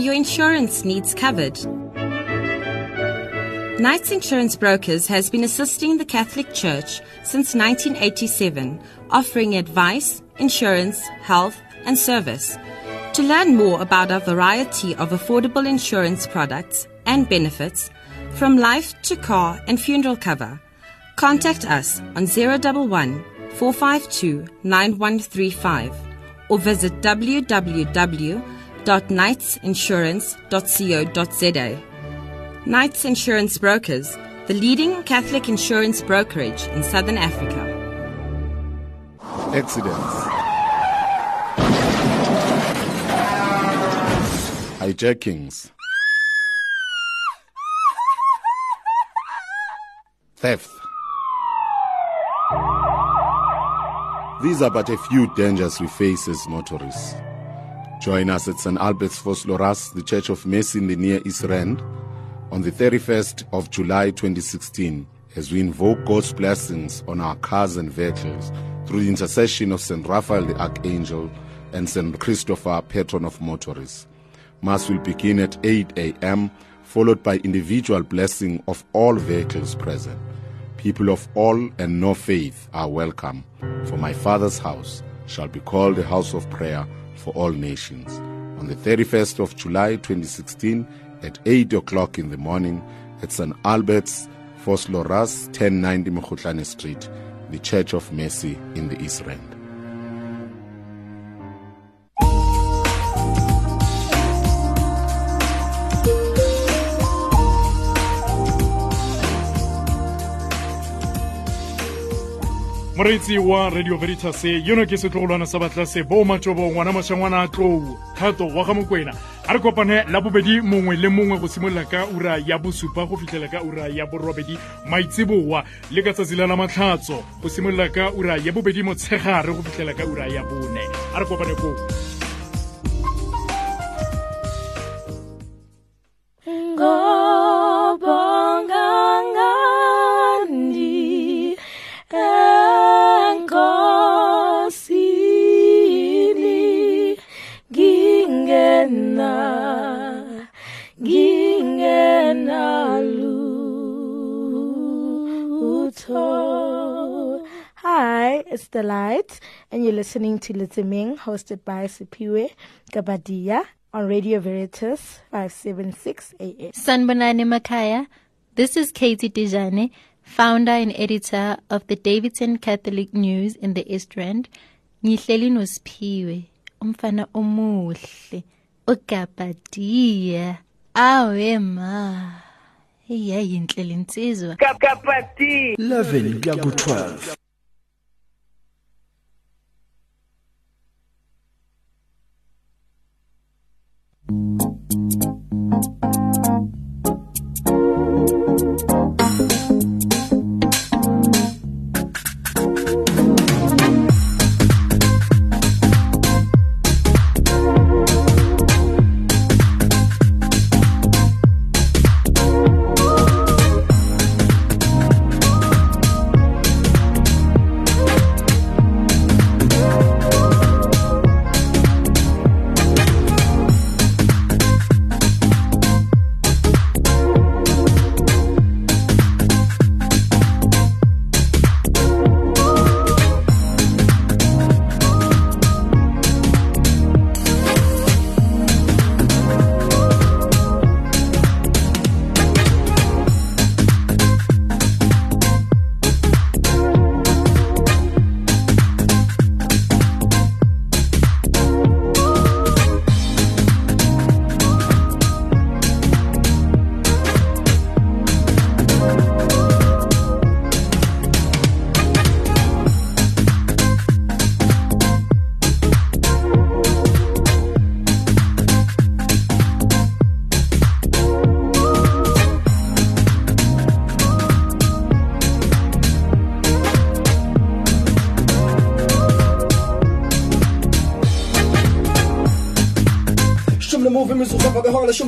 your insurance needs covered? Knights Insurance Brokers has been assisting the Catholic Church since 1987, offering advice, insurance, health, and service. To learn more about our variety of affordable insurance products and benefits, from life to car and funeral cover, contact us on 011 452 9135 or visit www.knightsinsurance.co.za. Knights Insurance Brokers, the leading Catholic insurance brokerage in Southern Africa. Accidents. Hijackings. Theft. These are but a few dangers we face as motorists. Join us at St. Albert's Vosloorus, the Church of Mercy in the Near East Rand, on the 31st of July 2016 as we invoke God's blessings on our cars and vehicles through the intercession of St. Raphael the Archangel and St. Christopher, patron of motorists. Mass will begin at 8 a.m., followed by individual blessing of all vehicles present. People of all and no faith are welcome, for my Father's house shall be called a house of prayer for all nations. On the 31st of July 2016, at 8 o'clock in the morning at St. Albert's, Vosloorus, 1090 Mokhutlane Street, the Church of Mercy in the East Rand. Moreetsi wa radio veritas yono ke setlogolwana sa batlase bo matsobo ngwana mošangwana a tlou thato wa ga mokwena a re kopane la bobedi mongwe le mongwe go simolola ka ura ya bosupa go fitlhela ka ura ya borobedi maitsiboa le ka tsatsi la la matlhatso go simolola ka ura ya bobedi motshegare go fitlhela ka ura ya bone. A re kopane koo it's The Light, and you're listening to Litziming, hosted by Sipiwe Gabadia on Radio Veritas 576 AM. Sanbonani Makaya. This is Katie Dijane, founder and editor of the Davidson Catholic News in the East Rand. Ngihleli noSiphiwe, umfana omuhle, uGabadia. Awe ma. Iyayinhle linsizwa. 11 kuya ku-12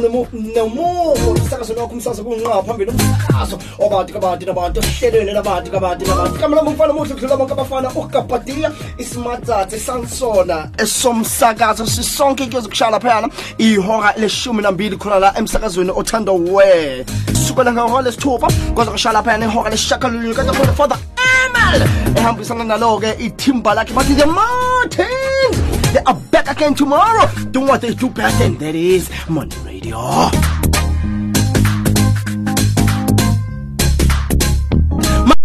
nomuvo umsakazo nokho umsakazo kunqa phambili umsakazo wabantu kabantu nabantu ohlelweni labantu kabantu nabantu. Kamlama umfana muhle kudlula bonke abafana ukabhadiya isimatsatsi sansona esomsakazo sisonke kuyozokushala phayana. Ihora leshumi nambili khona la emsakazweni othanda we sukela ngehora lesithupha kwaze kushala phayana ihora lesishakalolunye kanti khona father emel ehambisana nalo-ke ithimba lakhe bathi the martins! They are back again tomorrow. Doing what they do best and that is. Money radio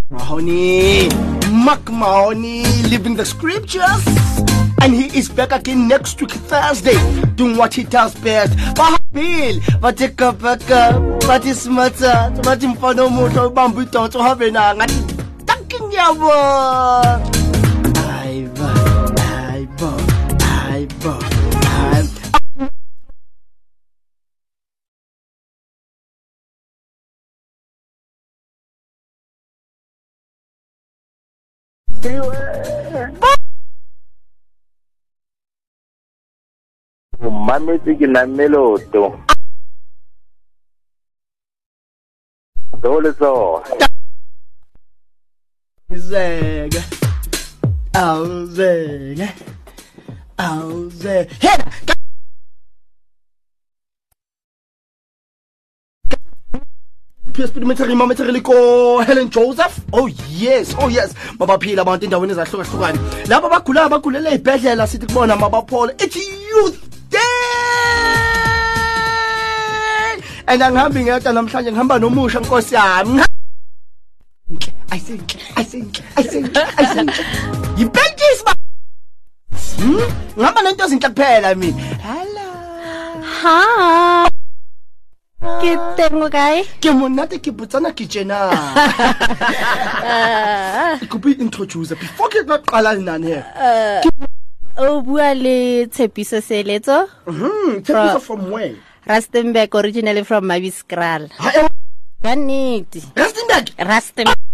Mahoney, Mark Mahoney, living the scriptures. And he is back again next week, Thursday, doing what he does best. Bahabil, batika baka, bati smata, bati mfano moto, bambu tonto, have na, ngati, taking yabo. Aiba, aiba, o mametse ke namme leoto tole tsona Awuzeke. Awuzeke. Helen Joseph. Oh yes, oh yes. Mabaphila abantu endaweni ezahlukahlukane. Laba bagulayo bagulele ezibhedlela sithi kubona mabaphola. It's youth day. And angihambi ngedwa namhlanje ngihamba nomusha nkosi yami. I think, I think, I think, I think. Yibhentisi ba. Hmm? Ngihamba nento ezinhle kuphela mina. Hello. Ha. Ke teng o kae? Ke monate ke botsana ke tjena. Ikupi introduce before ke tla qala lenane he. O bua le Tshepiso Seletso, Hmm, Tshepiso from where? Rustenburg originally from Mabieskraal. Ha e Ka nnete. Rustenburg.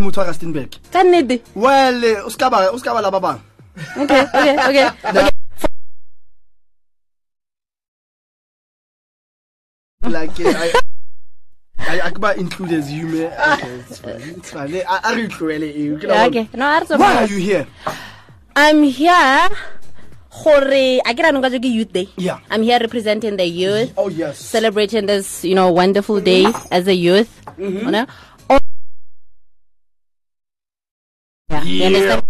Rustenburg. motho wa Rustenburg. Ka nnete. Well, eh, o ska ba o ska ba la ba bang. Okay, okay, okay. okay. Like eh, I I I kuba include as you may. Okay, it's fine. It's fine. I I re tlohele eo. Ke la Okay. No, re bona. Why are you here? I'm here gore a ke ka jo ke youth day. Yeah. I'm here representing the youth. Oh yes. celebrating this, you know, wonderful day as a youth. Mm-hmm. You know? Yeah,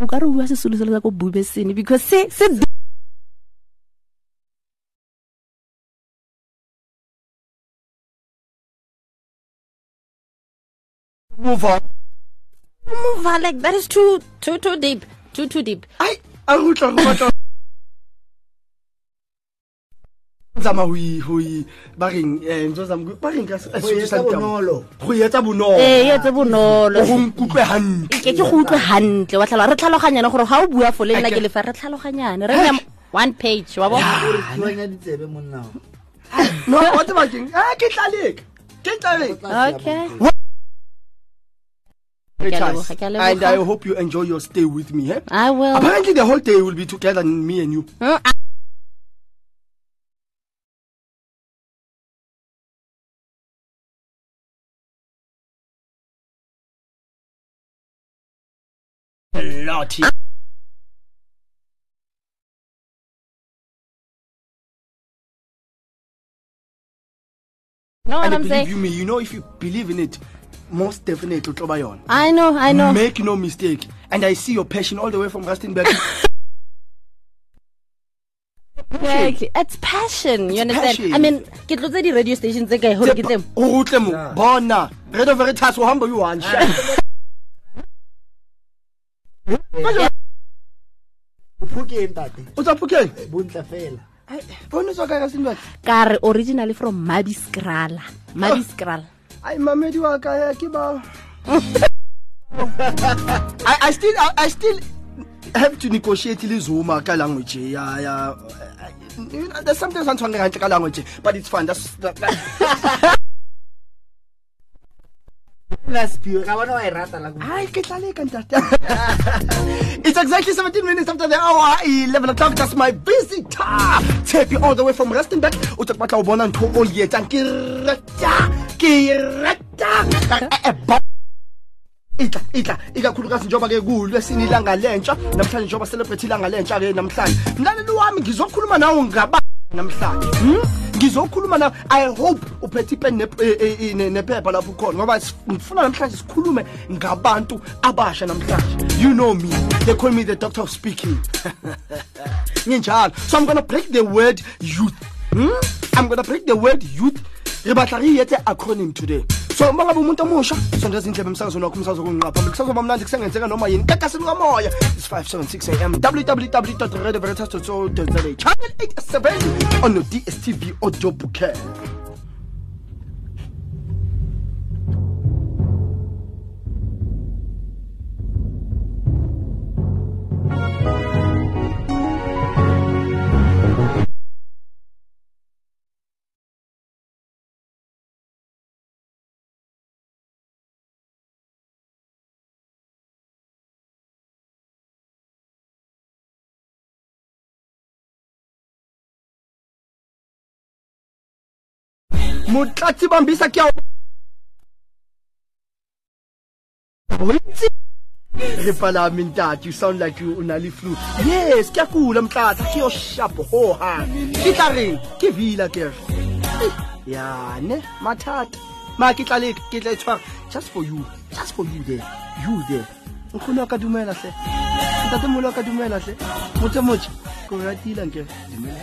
o ka re bua sesolo sa ko bubesene because se se Move on. move on, like that is too too too deep. Too too deep. Ai, a rutla go batla. Zama hui hui ba reng eh ntse zama ba reng ka se Go etsa bonolo. Go etsa bonolo. ee etse bonolo Go nkutlwe hantle. ke ke go utlwe hantle wa tlhaloga re tlhaloganyana gore ga o bua fo le nna ke lefa re tlhaloganyane re nya one page wa bo Tloanya ditsebe monna. No, what about king? Ah, ke tlalek. Ke tlalek. okay Very Ke a nice. leboga, ke a leboga. And I hope you enjoy your stay with me, eh? i will Apparently the whole day will be together me and you. Mm, I- Lot. know what And i'm believe saying you me, you know if you believe in it, most definitely utloba yona. i know i know Make no mistake. And I see your passion all the way from Rustenburg. Exactly. It's passion. You understand? passion. I mean, ke tlotse di radio stations tse kae hore ke tle mo. O rutle mo. Bona. Radio Veritas o hamba you one shot. Phokeng tate. O tsa Phokeng? Bontle fela. Bona tswa ka Rustenburg. Ka re originally from Mabiskrala. Mabiskrala. Oh. Ai mamedi wa ka ke ba. I I still I, I still have to negotiate lizuma ka language ya ya eh, eh, you know, there's something I'm trying to language but it's fine that's that, that. Laspio, ka bona wa e rata la. Ay, ke tla leka ntata. It's exactly 17 minutes after the hour 11 o'clock. That's my visitor. Take you all the way from Rustenburg. O tla batla o bona ntho o e etsang ke rata. Ke rata. Itla itla ikakhulukazi njengoba ke kulwesini ilanga lentsha namhlanje njengoba celebrate ilanga lentsha ke namhlanje mlaleli wami ngizokhuluma nawe ngaba namhlanje hmm? Ngizokhuluma nawe. I hope uphethe ipen eh, eh, ne- nephepha lapho khona ngoba ngifuna namhlanje sikhulume ngabantu abasha namhlanje. You know me. They call me the doctor of speaking. Nginjalo. So i'm gonna break the word youth. Hmm? i'm gonna break the word youth. Re batla re etse acronym today so uma ngabe umuntu omusha? Sondeza indlebe emsakazweni wakho umsakazo kunqa phambili kusazoba mnandi kusengenzeka noma yini. Kakasini is 576 am www.radioveritas.co.za channel 87 on dstv audio bouquet motlatsi bambisa ke a o re palame ntate you sound like you una le flu. Yes ke a kula mtlatsa ke yo sharp ho ha. Ke tla reng ke vila ke. Re ya ne mathata ma ke tla le tla tshwara. Just for you just for you there you there. Nkgono wa ka dumela hle. Ntate molo wa ka dumela hle. Motse motse ko ratila nke dumela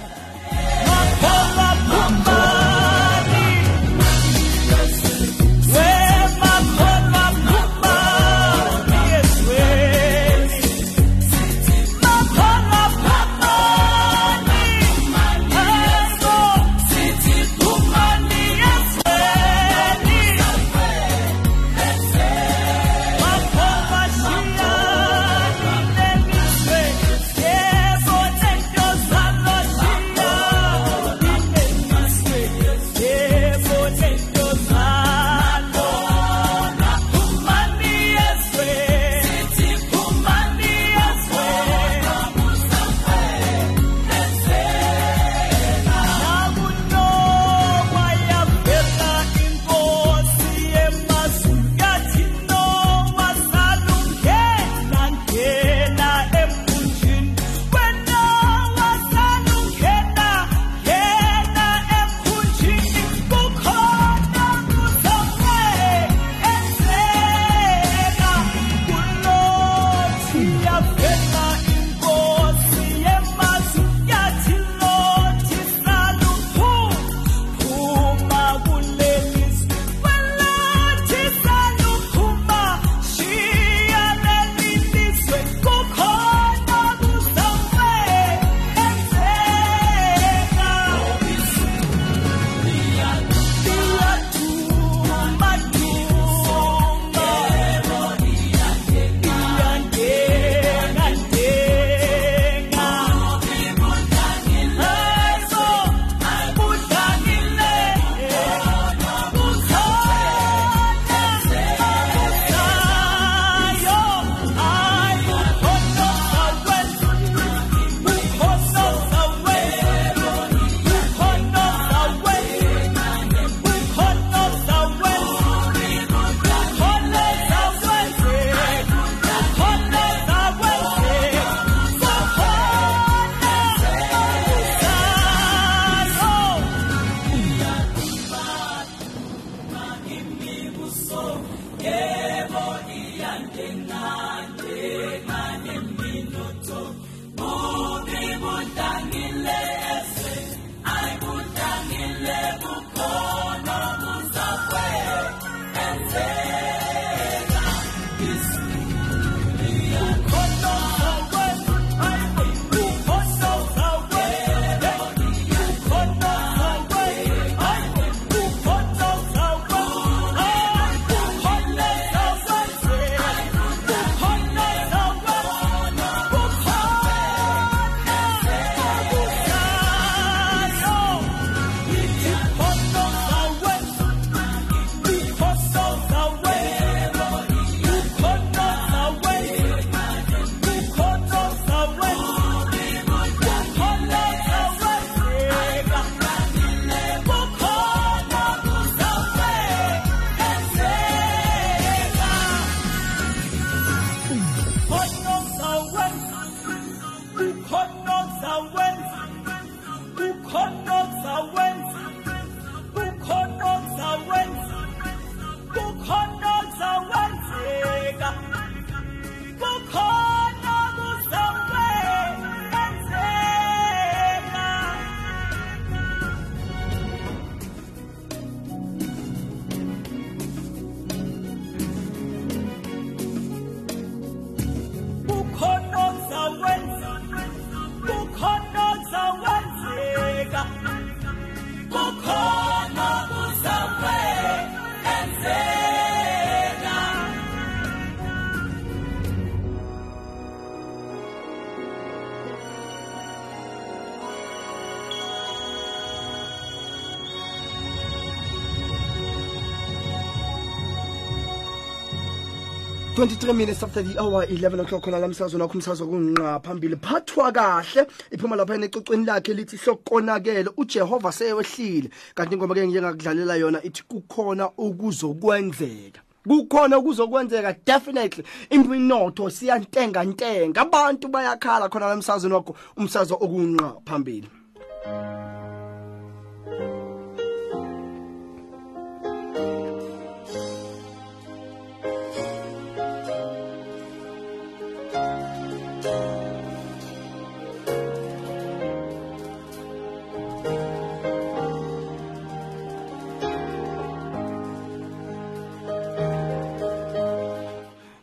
23 minutes after the hour 11 o'clock khona lamsazo nakho umsazo kunqa phambili phathwa kahle iphuma lapha enecocweni lakhe lithi sokonakele uJehova seyehlile kanti ngoba ke ngiyengakudlalela yona ithi kukhona ukuzokwenzeka kukhona ukuzokwenzeka definitely. Impinotho siyantenga ntenga abantu bayakhala khona lamsazweni wakho umsazo okunqa phambili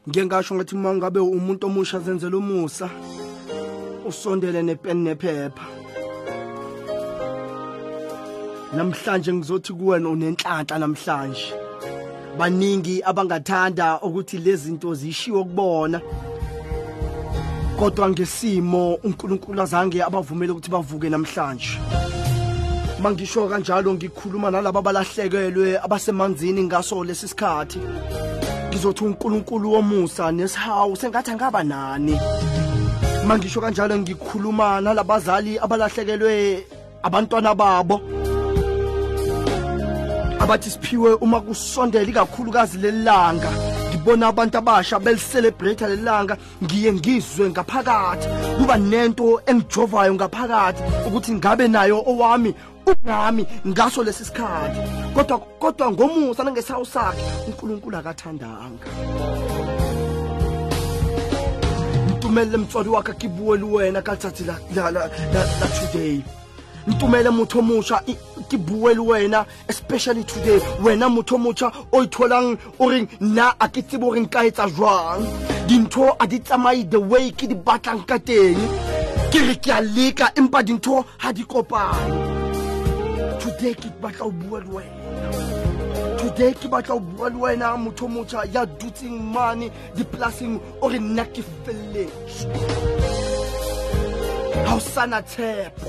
ngike ngasho ngathi uma ngabe umuntu omusha zenzela umusa usondele nepeni nephepha. Namhlanje ngizothi kuwena unenhlanhla namhlanje. Baningi abangathanda ukuthi lezi zinto zishiwo kubona. Kodwa ngesimo uNkulunkulu azange abavumele ukuthi bavuke namhlanje. Mangisho kanjalo ngikhuluma nalabo abalahlekelwe abasemanzini ngaso lesi sikhathi. Ngizothi uNkulunkulu womusa nesihawu sengathi angaba nani. Mangisho kanjalo ngikhuluma nalabazali abalahlekelwe abantwana babo. Abathi siphiwe uma kusondela ikakhulukazi lelanga ngibona abantu abasha belicelebrate lelanga ngiye ngizwe ngaphakathi. Kuba nento engijovayo ngaphakathi ukuthi ngabe nayo owami ungami ngaso lesi sikhathi. Kodwa kodwa ngomusa nangesawu sakhe uNkulunkulu akathandanga. Ntumele mtswadi wakhe kibuweli wena ka tsatsi la today. Ntumele motho omusha ke bue wena especially today. Wena motho motjha o itholang o reng nna a ke tsebe o reng ka etsa jwang? Dintho a di tsamaye the way ke di batlang ka teng. Ke re ke a leka empa dintho ga di kopane today ke batla o bua le wena. Today ke batla o bua le wena motho ya dutseng mane dipolaseng o re nna ke felletse ha o sana tshepo.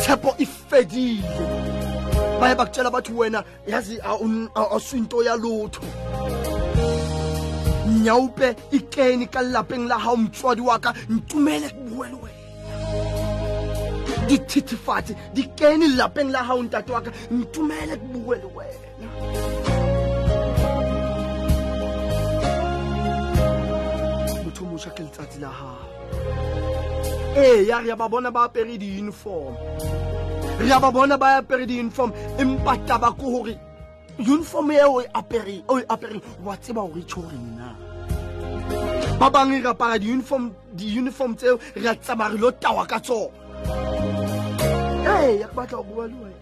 Tshepo e fedile. Baye bakutshela bathi wena yazi ikeni ka lapeng la hao motswadi wa ka ntumele ke bue le wena dithethefatsi di kene lapeng la hao ntate wa ka ntumele ke bue le wena. Motho o mosha ke letsatsi la hao ee ya re ya ba bona ba apere di-uniform. Re ya ba bona ba apere di-uniform empa taba ko gore uniform eo o e apereng wa tseba gore e tšho gore nna ba bangwe re apara di-uniform tseo re a tsaba re lo tawa ka tsona ee ya ke batla go bua le wena.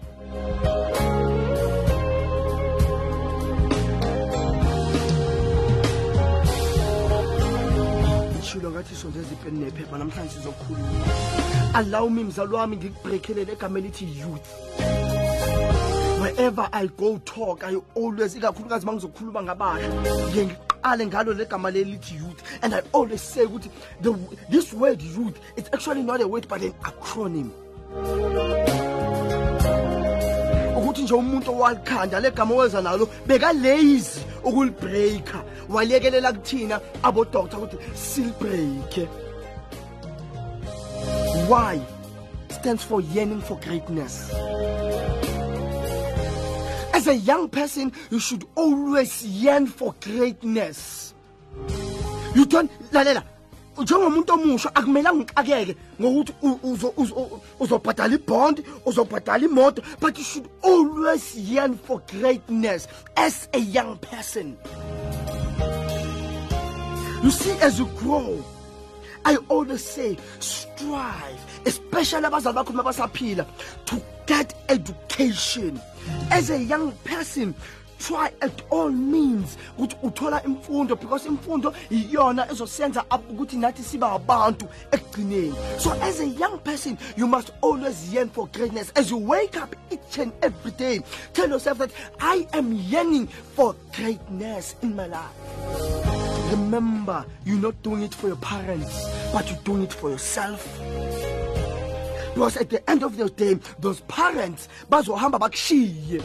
Shilo ngathi sondeza ipeni nephepha namhlanje sizokhuluma. Allow me mzali wami ngikubrekelele egama elithi youth. Wherever i go talk i always ikakhulukazi uma ngizokhuluma ngabasha ngiye ngiqale ngalo legama lelithi youth. And i always say ukuthi the, this word youth it's actually not a word but an acronym. Ukuthi nje umuntu owalikhanda legama weza nalo bekalazy ukulibreaka walekelela kuthina abodoktar ukuthi silibreake why? Stands for yearning for greatness as a young person you should always yearn for greatness. You don't lalela njengomuntu omusha akumelanga ngixakeke ngokuthi uzobhadala ibond uzobhadala imoto but you should always yearn for greatness as a young person. You see as you grow i always say strive especially abazali bakho uma basaphila to get education. As a young person try at all means ukuthi uthola imfundo because imfundo iyona ezosenza ukuthi nathi sibe abantu ekugcineni. So as a young person you must always yearn for greatness. As you wake up each and every day tell yourself that i am yearning for greatness in my life. Remember you're not doing it for your parents but you're doing it for yourself because at the end of the day those parents bazohamba bakushiye.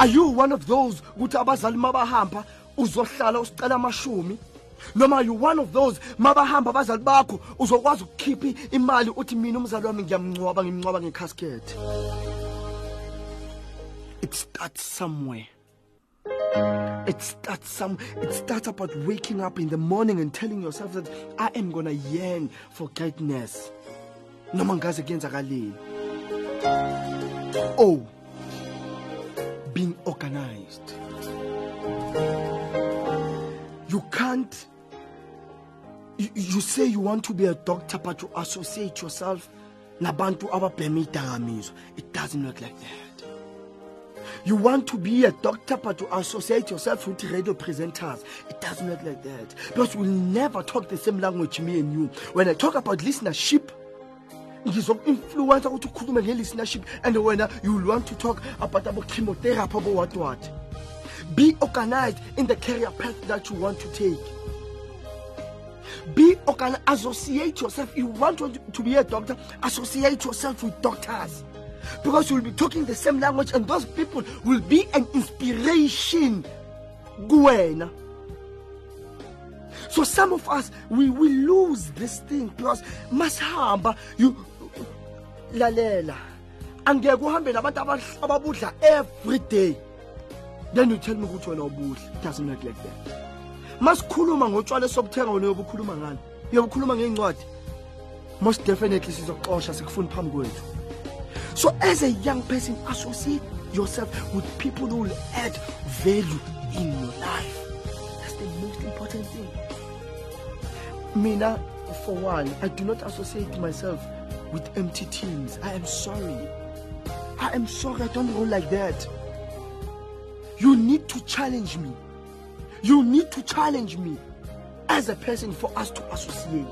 Are you one of those ukuthi abazali mabahamba uzohlala usicela amashumi? Noma you one of those mabahamba abazali bakho uzokwazi ukukhipha imali uthi mina umzali wami ngiyamngcwaba ngimngcwaba ngecasket it starts somewhere. It starts some it starts about waking up in the morning and telling yourself that i am gonna yearn for greatness noma ngaze kuyenzakaleni oh being organized. You can't you, you say you want to be a doctor but you associate yourself nabantu ababhema idakamizwa. It doesn't work like that. You want to be a doctor but you associate yourself with radio presenters. It doesn't work like that. Because we'll never talk the same language me and you. When i talk about listenership ngizoku-influensa ukuthi ukhulume nge-listenership and wena you will want to talk about abo-chemotherapy abo what what be organized in the career path that you want to take. Be organized associate yourself. You want to, to be a doctor associate yourself with doctors. Because you'll be talking the same language and those people will be an inspiration. Kuwena so some of us we will lose this thing because masihamba you lalela. Angeke uhambe nabantu ababudla every day. Then you tell me ukuthi wena ubudla. Doesn't work like that. Masikhuluma ngotshwala sobuthenga wena uyobe ukhuluma ngani? Uyobe ukhuluma ngey'ncwadi most definitely sizoxosha sikufuni phambi kwethu. So as a young person associate yourself with people who will add value in your life. That's the most important thing. Mina for one i do not associate myself with empty teams. I am sorry. I am sorry. I don't roll like that. You need to challenge me. You need to challenge me as a person for us to associate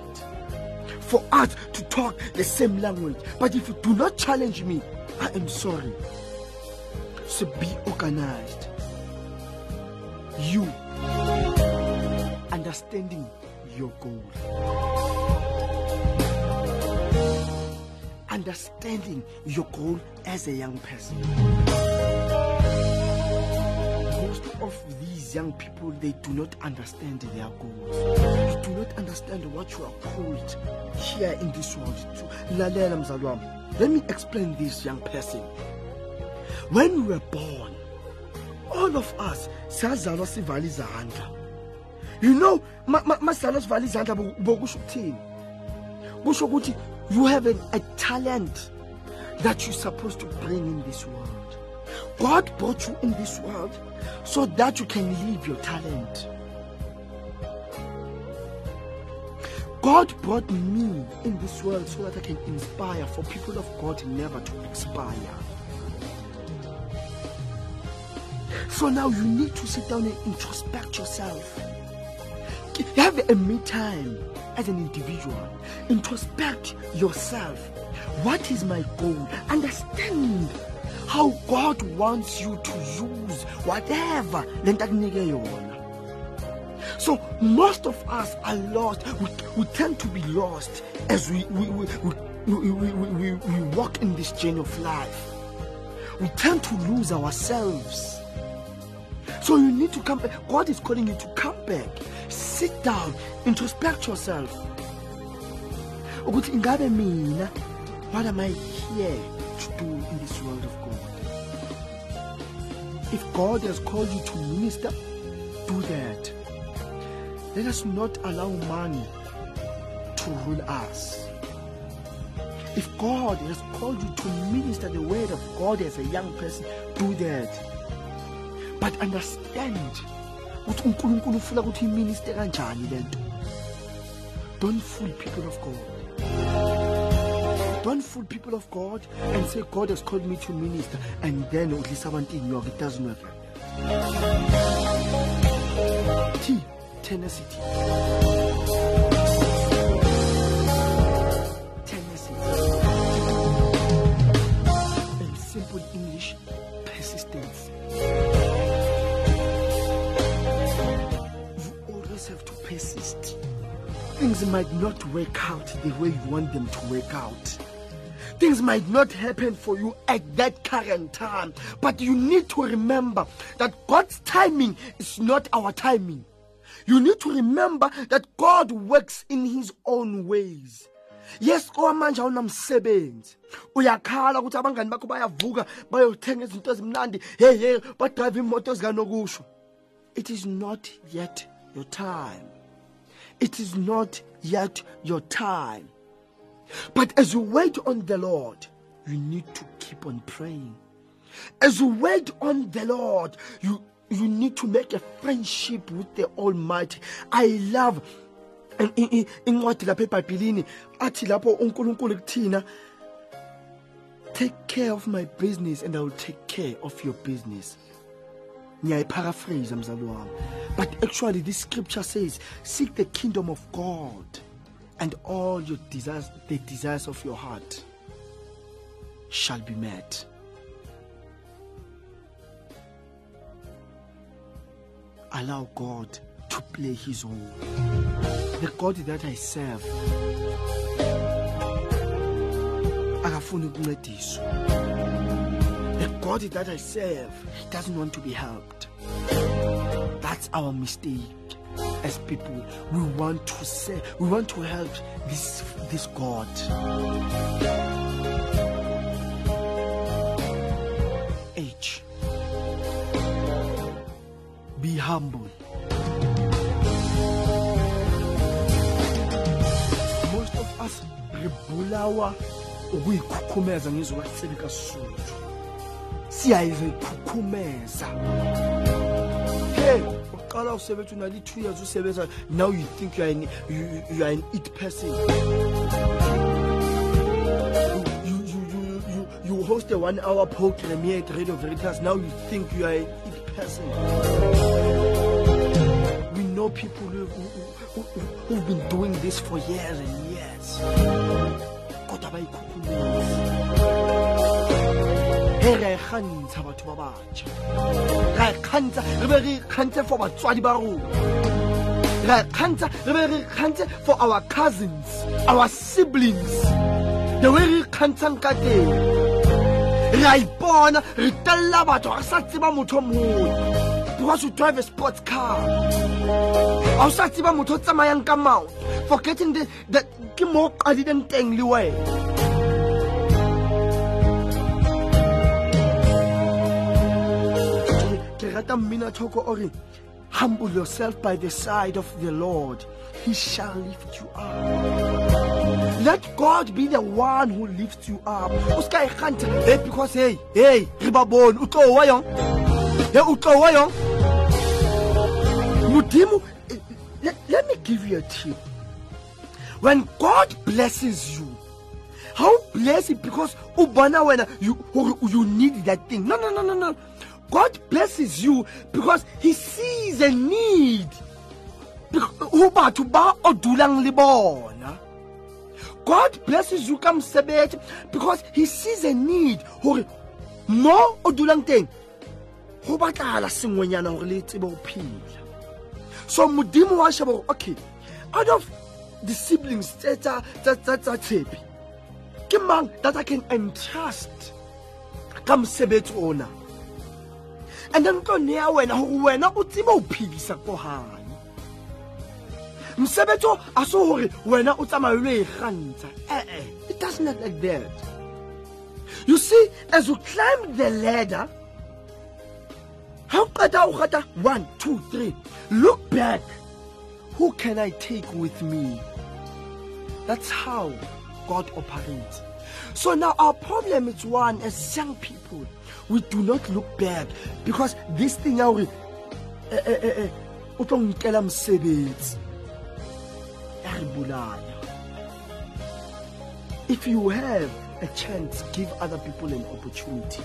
for us to talk the same language. But if you do not challenge me i am sorry. So be organized. You understanding your goal understanding your goal as a young person. Most of these young people they do not understand their goals. They do not understand what you are called here in this world to. Let me explain this young person. When we were born all of us siyazalwa sivale izandla. You know ma- ma- masizalwa sivale izandla bo- bokusho ukuthini you have a, a talent that you're supposed to bring in this world god brought you in this world so that you can live your talent God brought me in this world so that I can inspire for people of God never to expire. So now you need to sit down and introspect yourself. Have a me time as an individual. Introspect yourself. What is my goal? Understand how God wants you to use whatever akunike yona. So most of us are lost. We, we tend to be lost as we, we, we, we, we, we, we walk in this journey of life. We tend to lose ourselves. So you need to come back. God is calling you to come back. Sit down, introspect yourself. What am I here to do in this world of God? If God has called you to minister, do that. Let us not allow money to rule us. If God has called you to minister the word of God as a young person, do that. But understand ukuthi uNkulunkulu ufuna ukuthi iminister kanjani lento. Don't fool people of God. Don't fool people of God and say God has called me to minister and then udlisa abantu inyoka. It doesn't work. T. Tenacity. Tenacity. In simple English, Things might not work out the way you want them to work out. things might not happen for you at that current time, but you need to remember that God's timing is not our timing. You need to remember that God works in his own ways. yes kwamanje awunamsebenzi uyakhala ukuthi abangani bakho bayavuka bayothenga izinto ezimnandi hey hey badrive imoto zikanokusho it is not yet your time it is not yet your time. But as you wait on the lord you need to keep on praying. As you wait on the lord you you need to make a friendship with the almighty. I love in- in- in- incwadi lapha ebhayibhilini athi take care of my business and i will take care of your business wami. But actually this scripture says seek the kingdom of god and all your desires the desires of your heart shall be met. Allow god to play his role. The god that i serve akafuni ukuncediswa god that i serve doesn't want to be helped. That's our mistake as people. We want to say we want to help this this god. H. Be humble. Most of us re bulawa ukuyikhukhumeza ngizwe katsebe kasuthu siyayikhukhumeza hey uqala usebenza unali two years usebenza now you think you are an, you, you are an it person. You, you, you, you, host a one hour program here at radio veritas now you think you are an it person. We know people who, who, who, who, who've been doing this for years and years. Kodwa bayikhukhumeza he ra e kgantsha batho ba batjha. Ra e kgantsha re be re kgantse for batswadi ba rona. Ra e kgantsha re be re kgantse for our cousins our siblings. The way re kgantshang ka teng re a ipona re telela batho ga re sa tseba motho mongwe because you drive a sports car. Ga o sa tseba motho o tsamayang ka mount forgetting the, that ke mo o qadileng teng le wena rata mmina thoko ore humble yourself by the side of the lord. He shall lift you up. Let god be the one who lifts you up. O ska e because hey hey re ba bone. O tlo wa yong? Hey o tlo wa yong? Modimo eh, let, let me give you a tip. When god blesses you how bless it because o bona wena you you need that thing. No no no no no god blesses you because he sees a need. God blesses you ka mosebetsi because he sees a need. Hore so modimo wa sheba okay out of the siblings tsa tshepi ke mang that i can entrust ka mosebetsi ona and then tlo neya wena gore wena o tsebe ho phedisa ko gae mosebetsi o a se gore wena o tsamaye lo e it does not like that. You see as you climb the ladder ha o qeta o one two three. Look back. Who can i take with me? That's how god operates. So now our problem is one as young people we do not look back because this thing ya gore eh, eh, eh, o tlo nkela mosebetsi ya re bolaya if you have a chance give other people an opportunity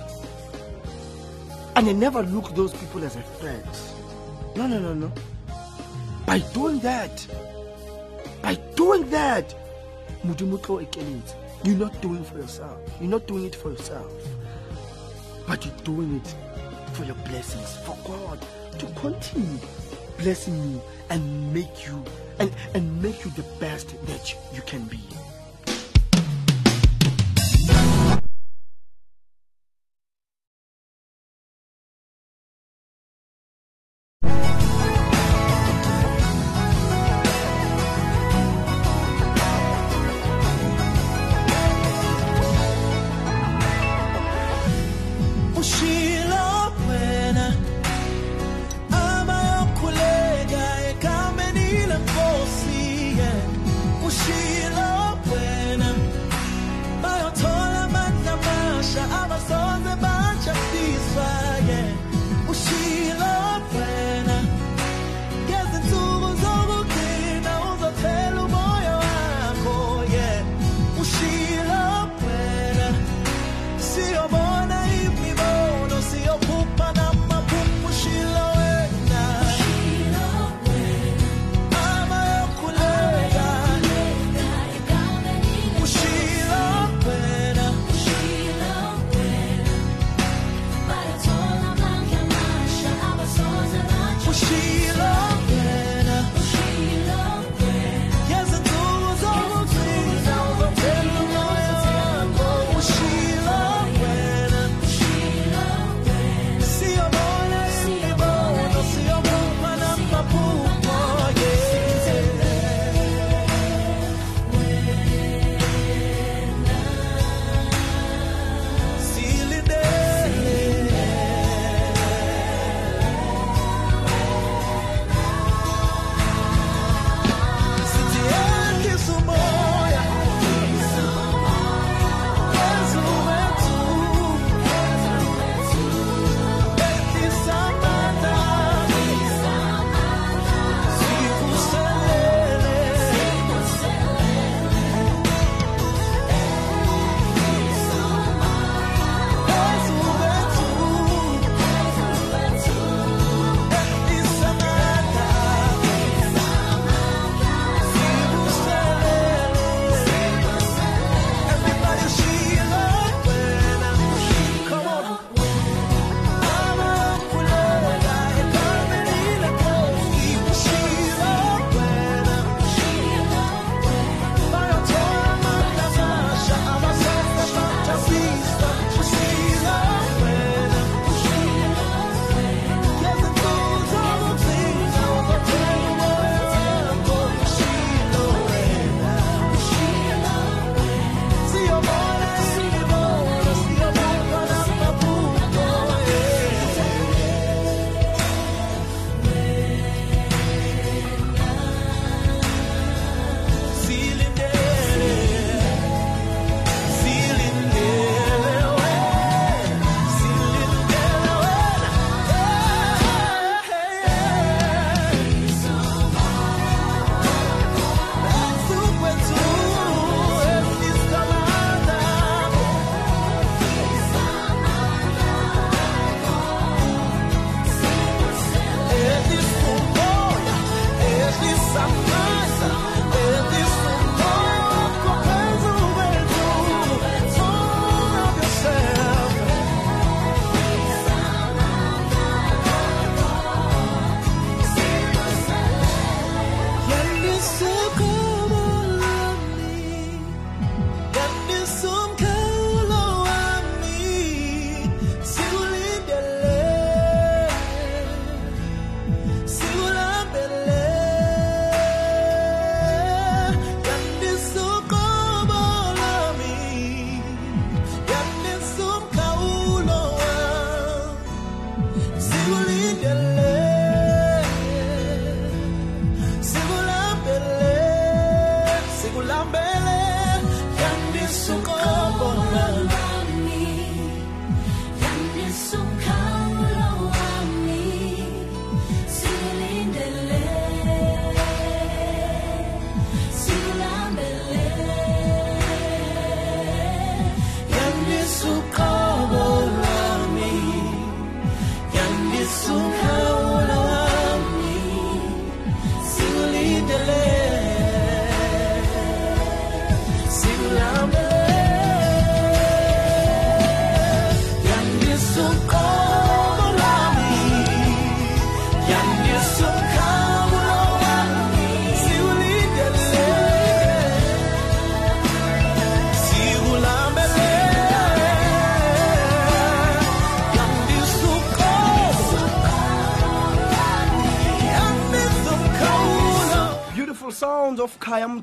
and I never look those people as a threat. No, no, no, no. By doing that, by doing that, Modimo tlo ekeletsa. you're not doing for yourself. You're not doing it for yourself, but you're doing it for your blessings, for God to continue blessing you and make you and and make you the best that you can be.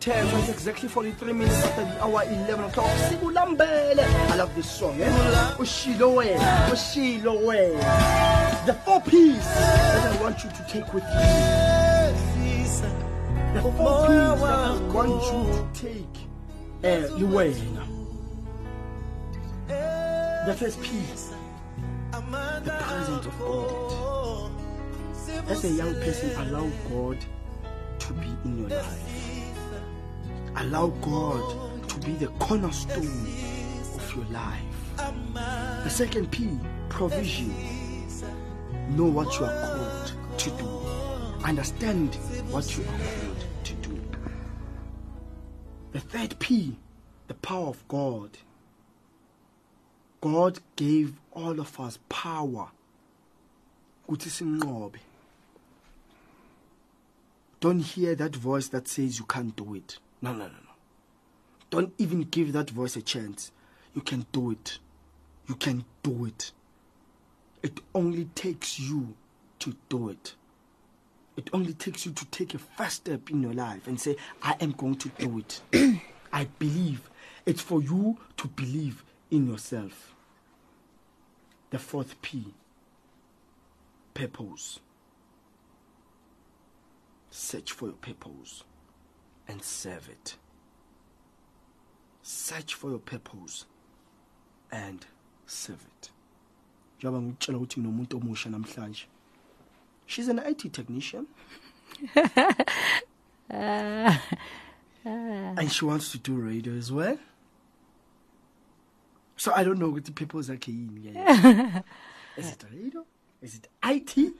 10 it's exactly 43 minutes after the hour 11 o'clock. I love this song eh? The four pieces that I want you to take with you. The four piece that I want you to take eh, uh, the first piece the presence of God. As a young person allow God to be in your life. Allow God to be the cornerstone of your life. The second P, provision. Know what you are called to do. Understand what you are called to do. The third P, the power of God. God gave all of us power. Don't hear that voice that says you can't do it. No, no, no, no. Don't even give that voice a chance. You can do it. You can do it. It only takes you to do it. It only takes you to take a first step in your life and say, I am going to do it. I believe. It's for you to believe in yourself. The fourth P purpose. Search for your purpose and serve it. Search for your purpose and serve it. Njengoba ngikutshela ukuthi nginomuntu omusha namhlanje. She's an IT technician and she wants to do radio as well. So I don't know what the purpose are yini. Is it radio? Is it IT?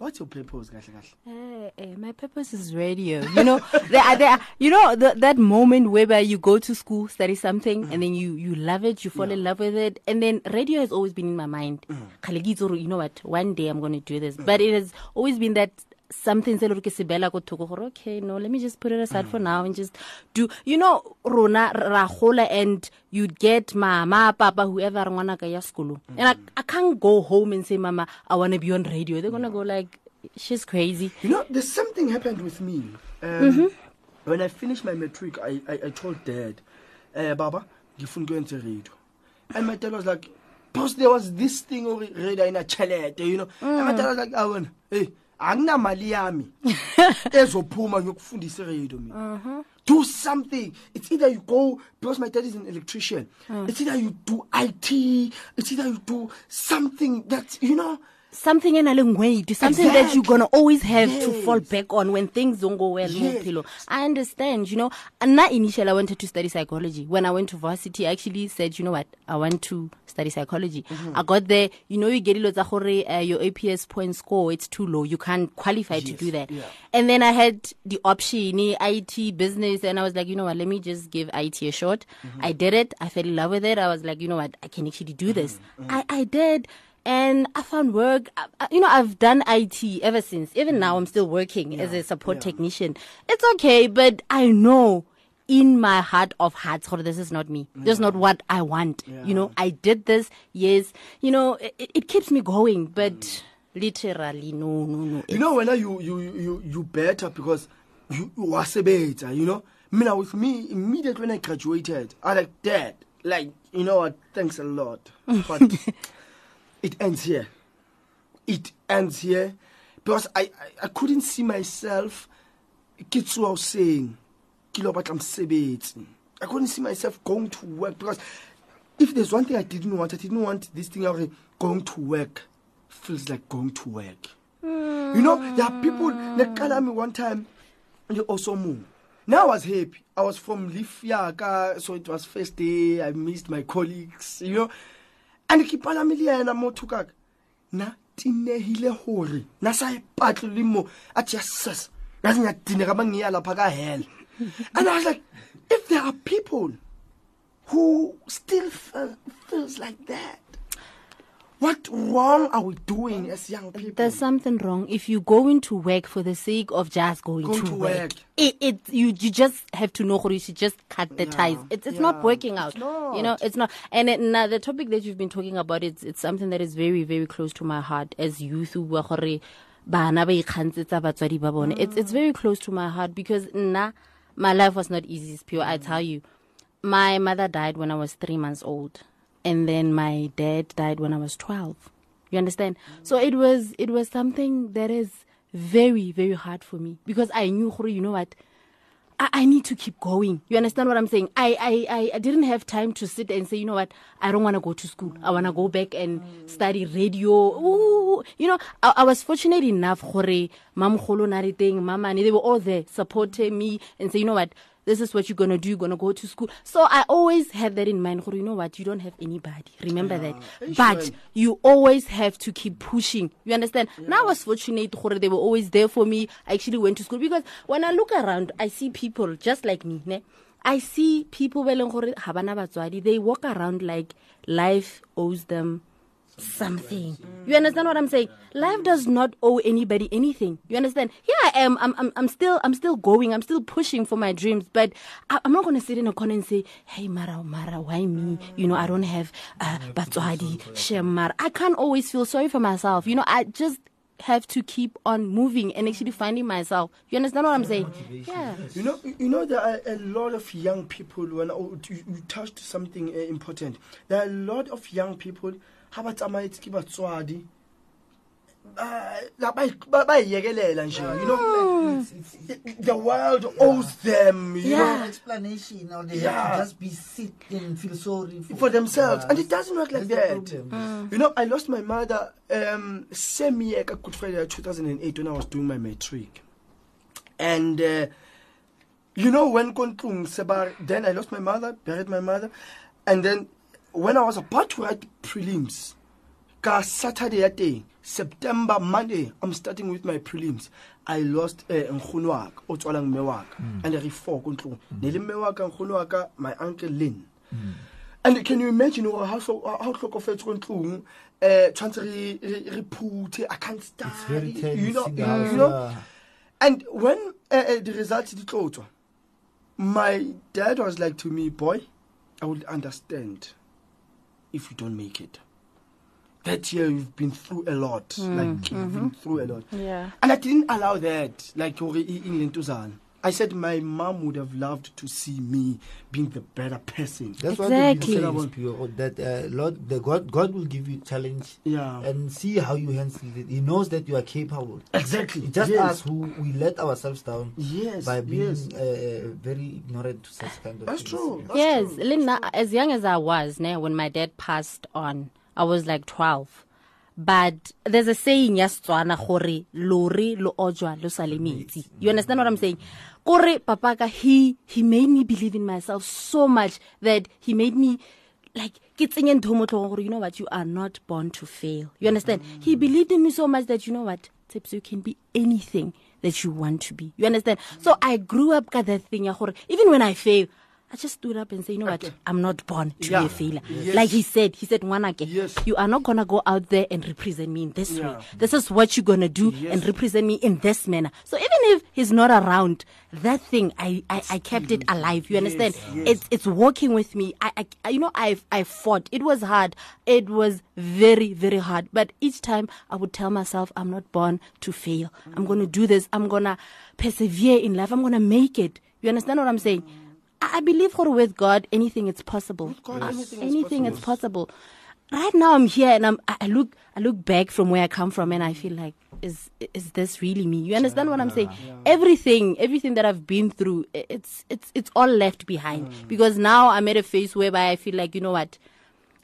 What's your purpose kahle kahle? Eh, eh, my purpose is radio. You know, there are, there are, you know the, that moment whereby you go to school, study something, and then you you love it, you fall in love with it, and then radio has always been in my mind. Ke You know what? One day I'm going to do this, but it has always been that something se le ke se beela ko thoko gore okay no let me just put it aside for mm. now and just do you know rona ra gola and you'd get mama papa whoever ngwana ka ya sekolo. And I, mm-hmm. I can't go home and say mama i want to be on radio. They're going to go like she's crazy. You know, there's something happened with me. Um, mm-hmm. When I finished my matric, I, I, I told dad, eh, Baba, ngifuna ukwenza radio. And my dad was like, Boss, there was this thing over radio in a chalete, you know. And my dad mm. was like, oh, hey, anginamali yami ezophuma ngiyokufundisa radio mina. Uh-huh. Do something. It's either you go because my dad is an electrician. Uh. It's either you do IT. It's either you do something that you know. Something in a weight something that you're gonna always have to fall back on when things don't go well Yes. yes. i understand you know. And not initially i wanted to study psychology. When i went to varsity i actually said you know what? I want to study psychology. Mm-hmm. i got there. You know you get gore, uh, your aps point score it's too low. You can't qualify to do that. Yeah. and then i had the option it business and i was like you know what? Let me just give it a shot. Mm-hmm. i did it. I fell in love with it. I was like you know what? I can actually do this. Mm-hmm. i i did and I found work. I, I- you know, I've done IT ever since. Even now, I'm mm. still working as a support technician. It's okay, but I know in my heart of hearts, "Khore, this is not me. This is not what I want. You know, I did this. Yes, you know, it, it keeps me going, but mm. literally, no, no, no. You know, when you you you you better because you you better. you know. Mina with me immediately when I graduated, I like that. Like you know what? Thanks a lot, but it ends here. It ends here because I I, I couldn't see myself. Was saying, "Kilo batla msebetsi." I couldn't see myself going to work because if there's one thing I didn't want, I didn't want this thing of going to work feels like going to work. Hmm. You know, there are people that call me one time and you also move. Now I was happy. I was from Lifiaka, so it was first day. I missed my colleagues, you know. And ke palame le yena mo thokaka. Na tinehile hore na sa le mo athi yasas. Na sinya tineka mangiya lapha ka hell. And I was like if there are people who still feel, feels like that what wrong are we doing as young people? There's something wrong if you go into work for the sake of just going, Going to, to work. work. It, it you you just have to know how you should just cut the ties. It's it's not working out. not. You know, it's not. And it, now the topic that you've been talking about, it's it's something that is very very close to my heart as youth who were gore bana ba ikgantsetsa batswadi ba bone it's, it's very close to my heart because nna my life was not easy pure i tell you my mother died when i was three months old and then my dad died when i was 12 you understand so it was it was something that is very very hard for me because i knew you know what I, I need to keep going. You understand what I'm saying? I, I, I, didn't have time to sit and say, you know what, I don't want to go to school. I want to go back and study radio. Ooh, you know, I, I was fortunate enough, gore, mam kholo na re teng, mama, they were all there supporting me and say, you know what, this is what you're going to do. You're going to go to school. So I always had that in mind. You know what? You don't have anybody. Remember that. But you always have to keep pushing. You understand? Now I was fortunate. They were always there for me. I actually went to school because when I look around, I see people just like me. Ne? I see people ba leng gore ha bana batswadi. They walk around like life owes them something. You understand what I'm saying? Life does not owe anybody anything. You understand? Here I am. I'm, I'm, I'm still, I'm still going. I'm still pushing for my dreams. But I, I'm not going to sit in a corner and say, "Hey, Mara, Mara, why me? You know, I don't have uh, batswadi, shem, Mara." I can't always feel sorry for myself. You know, I just have to keep on moving and actually finding myself. You understand what I'm saying? Yeah. You know, you know, there are a lot of young people. When oh, you, you touched something uh, important, there are a lot of young people. How about tsamaetse ke batswadi? La- ba ba- ba iyekelela nje, you know, the world owes them, you No know, explanation or they Yeah. have to just be sit and feel sorry for, for themselves, and it doesn't work like that's that. the problem. You know, I lost my mother um, same year, ka Good Friday 2008, when I was doing my matric. And, uh, you know, when Kontung Seba, then I lost my mother, buried my mother. And then when I was about to write prelims, ka Saturday at day, September, Monday, I'm starting with my prelims. I lost uh, nkgono wa ka, o tswalang mme wa ka, and re four ko ntlong. Ne le mme wa ka, nkgono wa my uncle Lynn. And can you imagine how hlo- how hlokofetse ko ntlong eh tshwantse re re re phuthe I can't study It's very tense you know you know? and when uh, uh, the results di tlo tswa my dad was like to me boy I will understand if you don't make it that year you've been through a lot like you've been through a lot Yeah. and I didn't allow that like hore e- e lentuzana I said my mom would have loved to see me being the better person That's Exactly. what the Bible says, that uh, Lord, the God, God will give you challenge yeah and see how you handle it. He knows that you are capable. exactly It's just yes. us who we let ourselves down Yes, by being yes. uh, very ignorant to such kind of That's things. true. That's yes, true. Linda, as young as I was, ne, when my dad passed on, I was like 12. But there's a saying, yes, Tswana, gore, lori lo ojwa lo sale metsi. You understand what I'm saying? Kore, papaka he, he made me believe in myself so much that he made me, like, ke tsenye ntho mo tlhogong gore, you know what, you are not born to fail. You understand? Mm. He believed in me so much that, you know what, Tips, you can be anything that you want to be. You understand? Mm. So I grew up got that thing, ya gore, even when I fail, I just stood up and said, you know what, I'm not born to Yeah. be a failure. Yes. Like he said, he said, Wanake, Yes. you are not gonna go out there and represent me in this Yeah. way. This is what you're gonna do Yes. and represent me in this manner. So even if he's not around, that thing I I, I kept it alive. You understand? It's it's working with me. I, I you know I I fought. It was hard. It was very very hard. But each time I would tell myself, I'm not born to fail. I'm gonna do this. I'm gonna persevere in life. I'm gonna make it. You understand what I'm saying? I I believe for with God, anything is possible. God, Uh, anything is anything possible. is possible. Right now, I'm here and I'm. I look. I look back from where I come from, and I feel like, is is this really me? You understand what I'm saying? Everything, everything that I've been through, it's it's it's all left behind mm. because now I'm at a phase whereby I feel like, you know what,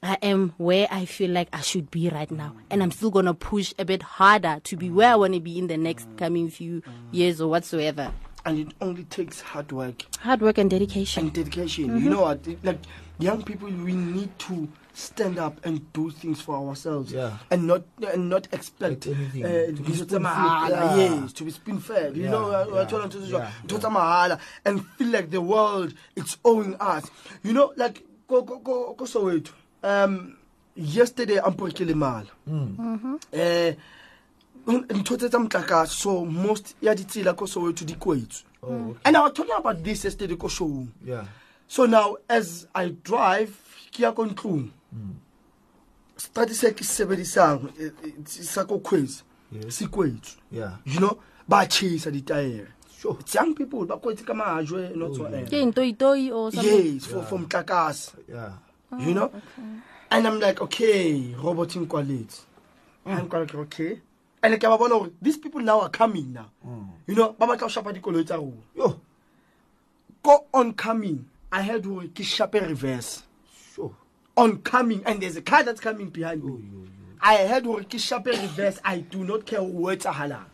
I am where I feel like I should be right now, mm. and I'm still gonna push a bit harder to be where I want to be in the next mm. coming few years or whatsoever. And it only takes hard work Hard work and dedication. and dedication. Mm-hmm. You know what? Like young people, we need to stand up and do things for ourselves, Yeah. and not and not expect Like anything. uh, To be dijo spoon-fed, mahala, yeah. yes, to be spoon fed. You Yeah, know, uh, yeah, uh, thola ntho tse jwalo, yeah, mahala, and feel like the world it's owing us. You know, like go go go go Soweto. Um, yesterday I'm ke le mala. Eh ntho tse tsa motlakase so most ya ditsela ko soweto di kwetswe Oh, okay. and i was talking about this yesterday ko showong Yeah. so now as i drive ke ya ko ntlong. Strate se ke se sebedisang eh, eh, sa ko quiz se kwetswe. Yeah. you know ba chase ditaere sure. It's young people ba kwetse ka majwe not so ke eng toitoi or something? Yes for for mtlakase Yeah. you know? Okay. and i'm like okay robot nkwaletse i'm like okay and ke ba bona gore these people now are coming now. You know ba batla go shapa dikoloi tsa rona. Yo. go on coming i heard gore ke shape reverse. Sure. on coming and there's a car that's coming behind me. I heard gore ke shape reverse. I do not care o etsagalang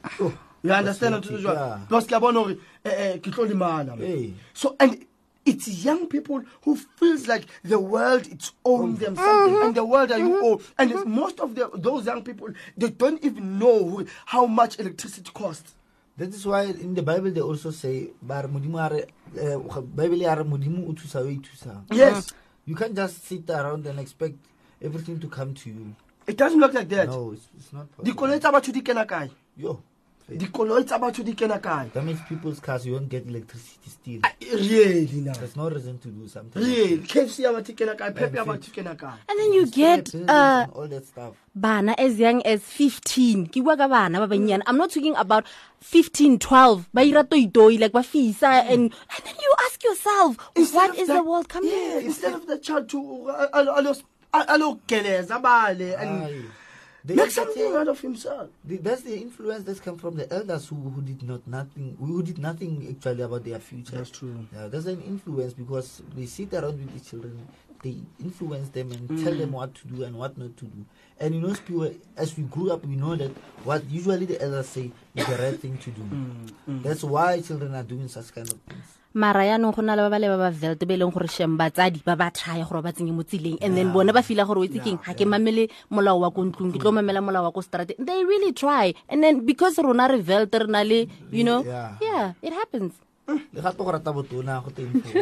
you understand tse jwalo Yeah. because ke a bona gore eh, eh, ke tlo lemala. So and it's young people who feels like the world it's own mm-hmm. them something and the world are you mm-hmm. owe and it's mm-hmm. most of the, those young people they don't even know how much electricity costs That is why in the Bible they also say, "Bar modimo a eh, Bible ya re modimo o thusa. Yes. You can't just sit around and expect everything to come to you. it doesn't look like that No, it's, it's not possible. dikoloi tsa batho di kena Yo. Dikoloi tsa batho di kena kae That means people's cars you won't get electricity still. really now There's no reason to do something. really kfc ya batho e kena kae pep ya And batho e kena kae and then you get Buildings uh, all that stuff. bana as young as 15 ke bua ka bana ba bannyane i'm not talking about 15 12 ba ira toitoi like ba fisa and and then you ask yourself Instead what of is that- the world coming yeah, instead of the child to alogeleza bale and Aye. They- make something out of himself The- That's the influence that's come from the elders who, who did not nothing who did nothing actually about their future. That's true. Yeah, there's an influence because they sit around with the children, they influence them and mm. tell them what to do and what not to do. And you know, people, as we grew up, we know that what usually the elders say is the right thing to do. Mm, mm. That's why children are doing such kind of things. Mara yaanong go na le ba ba le ba ba velt be e leng gore shem batsadi ba ba try gore ba tsenye mo tseleng and then bone ba feela gore o itse keng? Ga ke mamele molao wa ko ntlong ke tlo mm. mamela molao wa ko strateng they really try and then because rona re velt re na le you know? Yeah. yeah it happens. Le gape go rata botona go teng foo.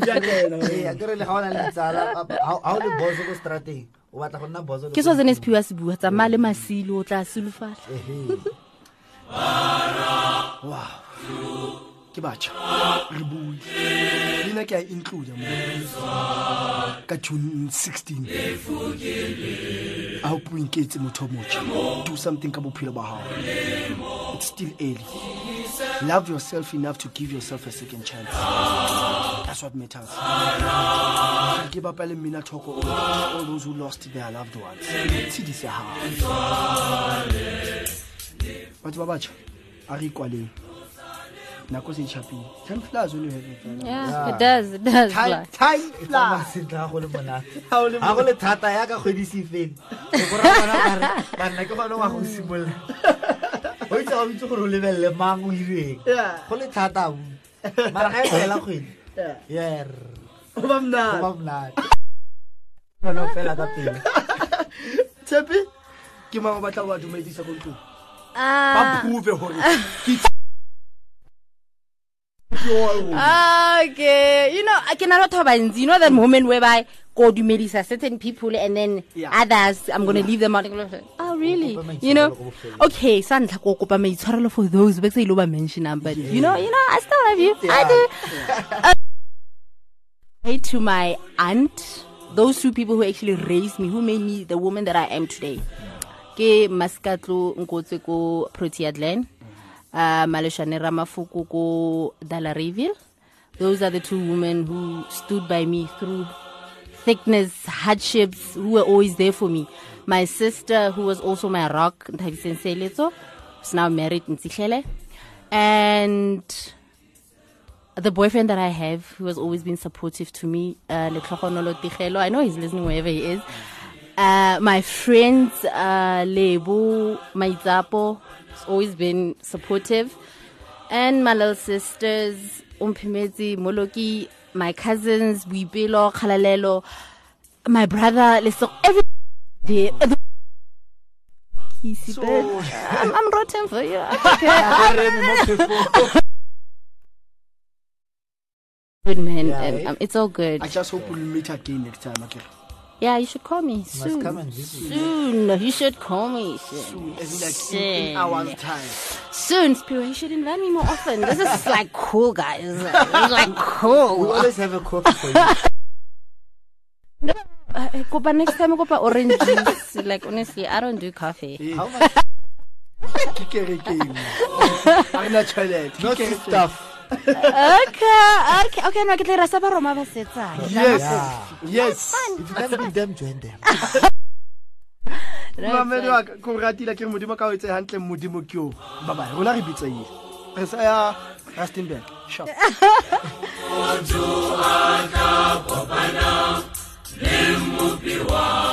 Bja kena, Ee, a kere le ga o na le ditsala ga ga o le boso ko strateng o batla go nna boso le ke ko so tsene sephiwa se bua tsamaya le masilo o tla solofala. Ehe. ke batjha. Re bue. Lena ke a include mo. Ka june 16 a o inketse motho o motjha. Do something ka bophelo ba hao. It's still early. Love yourself enough to give yourself a second chance. That's what matters. Ke bapale mmina thoko all those who lost their loved ones. Tshedise hao. Batho ba batjha a re ikwaleng nako se itšhapile time flies when you have fun yeah. it does it does time, fly. time E tsamaya flies sentle ga go le monate. Ha go le ga go le thata ya ka kgwedi se fele. O kora bona kare banna ke gone wa go simolola. O itse ga o itse gore o lebelele mang o ireng Yeah. go le thata o mara ga e fela kgwedi. Yeah. yer go ba go mnate ba monate. Gone o fela ka pele. Tshepe ke mang o batla go ba dumedisa ko ntlong? Ba Ah, prove gore ke okay. You know ke na le batho ba bantsi you know that moment whereby ko dumedisa certain people and then Yeah. others i'm gonna leave them out. Oh really? You know? maitshwarelo. Go bofelong. okay sa ntlha ko kopa maitshwarelo for those. Ba sa ile ba mentionang but you know you know i still love you. I do. Uh, hey to my aunt those two people who actually raised me who made me the woman that i am today. Ke maskatlo nkotse ko protea glen uh, maleshane ramafoko ko those are the two women who stood by me through thickness hardships who were always there for me. My sister who was also my rock Nthabiseng Seeletso, is now married in Ntsihlele and the boyfriend that I have, who has always been supportive to me, uh, I know he's listening wherever he is. Uh, my friends, uh, Lebu, Maitzapo, has always been supportive. And my little sisters, Umpimezi, Moloki, my cousins, Wibilo, Kalalelo, my brother, Leso, every day. So- I'm, I'm rotten for you. Okay. good man. Yeah, and, eh? um, it's all good. i just hope we'll meet again next time akere Yeah, you should call me soon. come and visit. Soon. You should call me soon. soon as in like in, in hours time Soon, Spiro. You should invite me more often. This is like cool, guys. It's like cool. we always have a coffee for you Uh, uh, Kopa next time, Kopa orange juice. Like honestly, I don't do coffee. how much ke kerekeng a rena tšhelete Not Ke stuff. Okay okay okay no ke tla ira sa ba roma ba setsana. Yes yes. If you can't beat them, join them. mamedi wa ka ko ratile ke re modimo ka o etse hantle modimo ke o. Babae rona re bitseile re sa ya rustenburg shop. Mtu akapopana le mpi wa